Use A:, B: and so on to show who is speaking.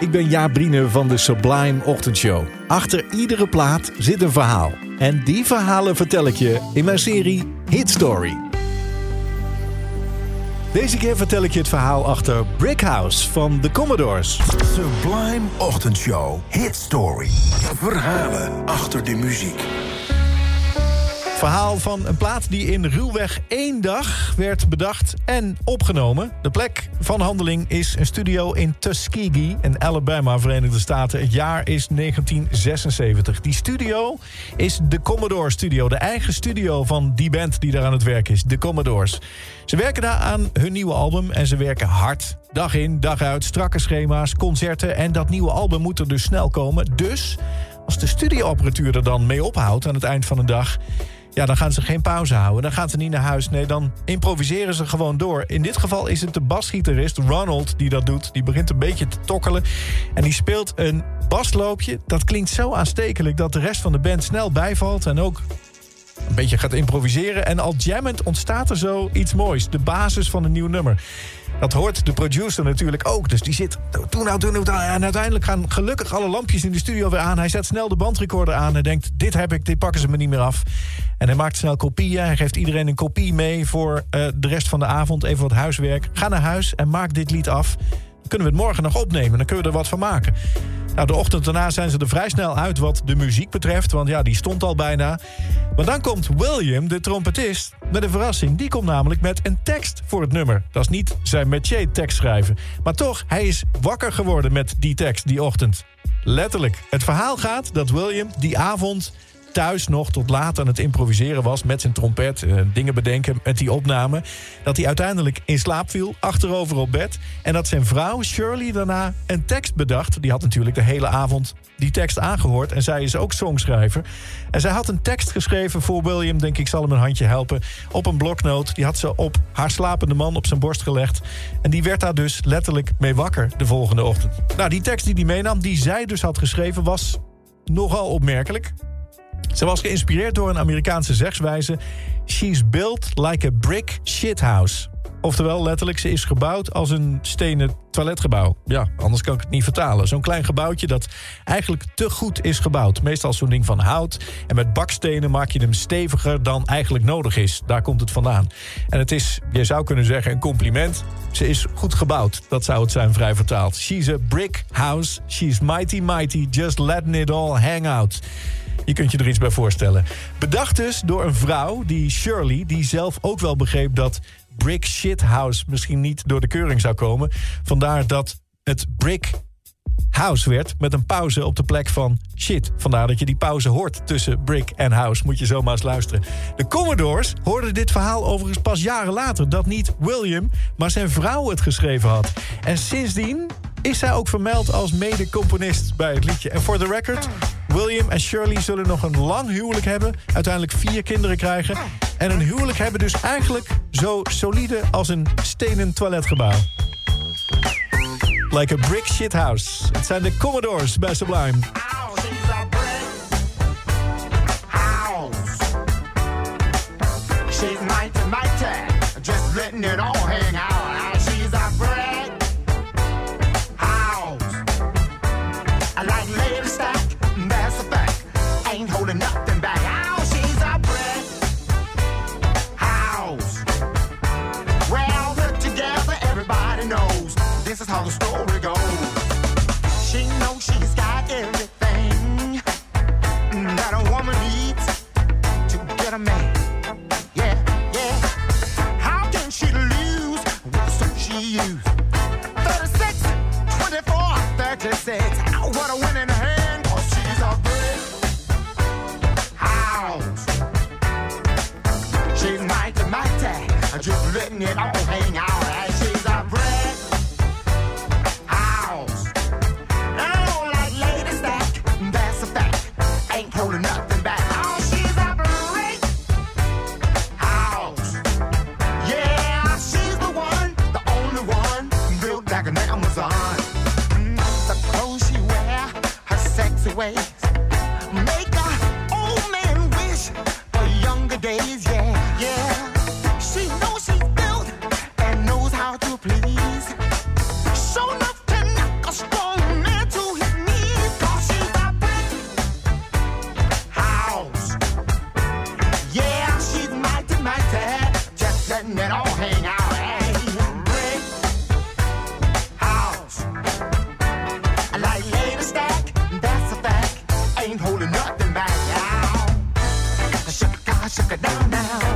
A: ik ben Jaap Brine van de Sublime Ochtendshow. Achter iedere plaat zit een verhaal. En die verhalen vertel ik je in mijn serie Hit Story. Deze keer vertel ik je het verhaal achter Brick House van de Commodores.
B: Sublime Ochtendshow Hit Story. Verhalen achter de muziek.
A: Verhaal van een plaat die in ruwweg één dag werd bedacht en opgenomen. De plek van handeling is een studio in Tuskegee in Alabama, Verenigde Staten. Het jaar is 1976. Die studio is de Commodore Studio, de eigen studio van die band die daar aan het werk is, de Commodores. Ze werken daar aan hun nieuwe album en ze werken hard. Dag in, dag uit, strakke schema's, concerten en dat nieuwe album moet er dus snel komen. Dus als de studioapparatuur er dan mee ophoudt aan het eind van de dag ja, dan gaan ze geen pauze houden. Dan gaan ze niet naar huis. Nee, dan improviseren ze gewoon door. In dit geval is het de basgitarist Ronald die dat doet. Die begint een beetje te tokkelen. En die speelt een basloopje. Dat klinkt zo aanstekelijk dat de rest van de band snel bijvalt. En ook een beetje gaat improviseren. En al jammend ontstaat er zo iets moois. De basis van een nieuw nummer. Dat hoort de producer natuurlijk ook. Dus die zit toen nou, toen nou. En uiteindelijk gaan gelukkig alle lampjes in de studio weer aan. Hij zet snel de bandrecorder aan en denkt... dit heb ik, dit pakken ze me niet meer af. En hij maakt snel kopieën. Hij geeft iedereen een kopie mee voor uh, de rest van de avond. Even wat huiswerk. Ga naar huis en maak dit lied af. Dan kunnen we het morgen nog opnemen. Dan kunnen we er wat van maken. Nou, de ochtend daarna zijn ze er vrij snel uit wat de muziek betreft. Want ja, die stond al bijna. Maar dan komt William, de trompetist, met een verrassing. Die komt namelijk met een tekst voor het nummer. Dat is niet zijn métier tekst schrijven. Maar toch, hij is wakker geworden met die tekst die ochtend. Letterlijk. Het verhaal gaat dat William die avond thuis nog tot laat aan het improviseren was met zijn trompet, eh, dingen bedenken met die opname. Dat hij uiteindelijk in slaap viel, achterover op bed. En dat zijn vrouw Shirley daarna een tekst bedacht. Die had natuurlijk de hele avond die tekst aangehoord. En zij is ook songschrijver. En zij had een tekst geschreven voor William, denk ik zal hem een handje helpen, op een bloknoot. Die had ze op haar slapende man op zijn borst gelegd. En die werd daar dus letterlijk mee wakker de volgende ochtend. Nou, die tekst die hij meenam, die zij dus had geschreven, was nogal opmerkelijk. Ze was geïnspireerd door een Amerikaanse zegswijze... She's built like a brick shithouse. Oftewel, letterlijk, ze is gebouwd als een stenen toiletgebouw. Ja, anders kan ik het niet vertalen. Zo'n klein gebouwtje dat eigenlijk te goed is gebouwd. Meestal zo'n ding van hout. En met bakstenen maak je hem steviger dan eigenlijk nodig is. Daar komt het vandaan. En het is, je zou kunnen zeggen, een compliment. Ze is goed gebouwd. Dat zou het zijn, vrij vertaald. She's a brick house. She's mighty mighty. Just letting it all hang out. Je kunt je er iets bij voorstellen. Bedacht dus door een vrouw, die Shirley... die zelf ook wel begreep dat Brick Shit House... misschien niet door de keuring zou komen. Vandaar dat het Brick House werd met een pauze op de plek van shit. Vandaar dat je die pauze hoort tussen Brick en House. Moet je zomaar eens luisteren. De Commodores hoorden dit verhaal overigens pas jaren later... dat niet William, maar zijn vrouw het geschreven had. En sindsdien is zij ook vermeld als mede-componist bij het liedje. En voor de record, William en Shirley zullen nog een lang huwelijk hebben. Uiteindelijk vier kinderen krijgen. En een huwelijk hebben dus eigenlijk zo solide als een stenen toiletgebouw. Like a brick shit house. Het zijn de Commodores bij Sublime. Just letting it all hang out.
C: this is how the story goes. She knows she's got everything that a woman needs to get a man. Yeah, yeah. How can she lose with so she used? 36, 24, 36. What a winning hand, cause she's a big house. She's mighty, mighty, just letting it out. Man. holding nothing back now. Shaka, shaka, down now.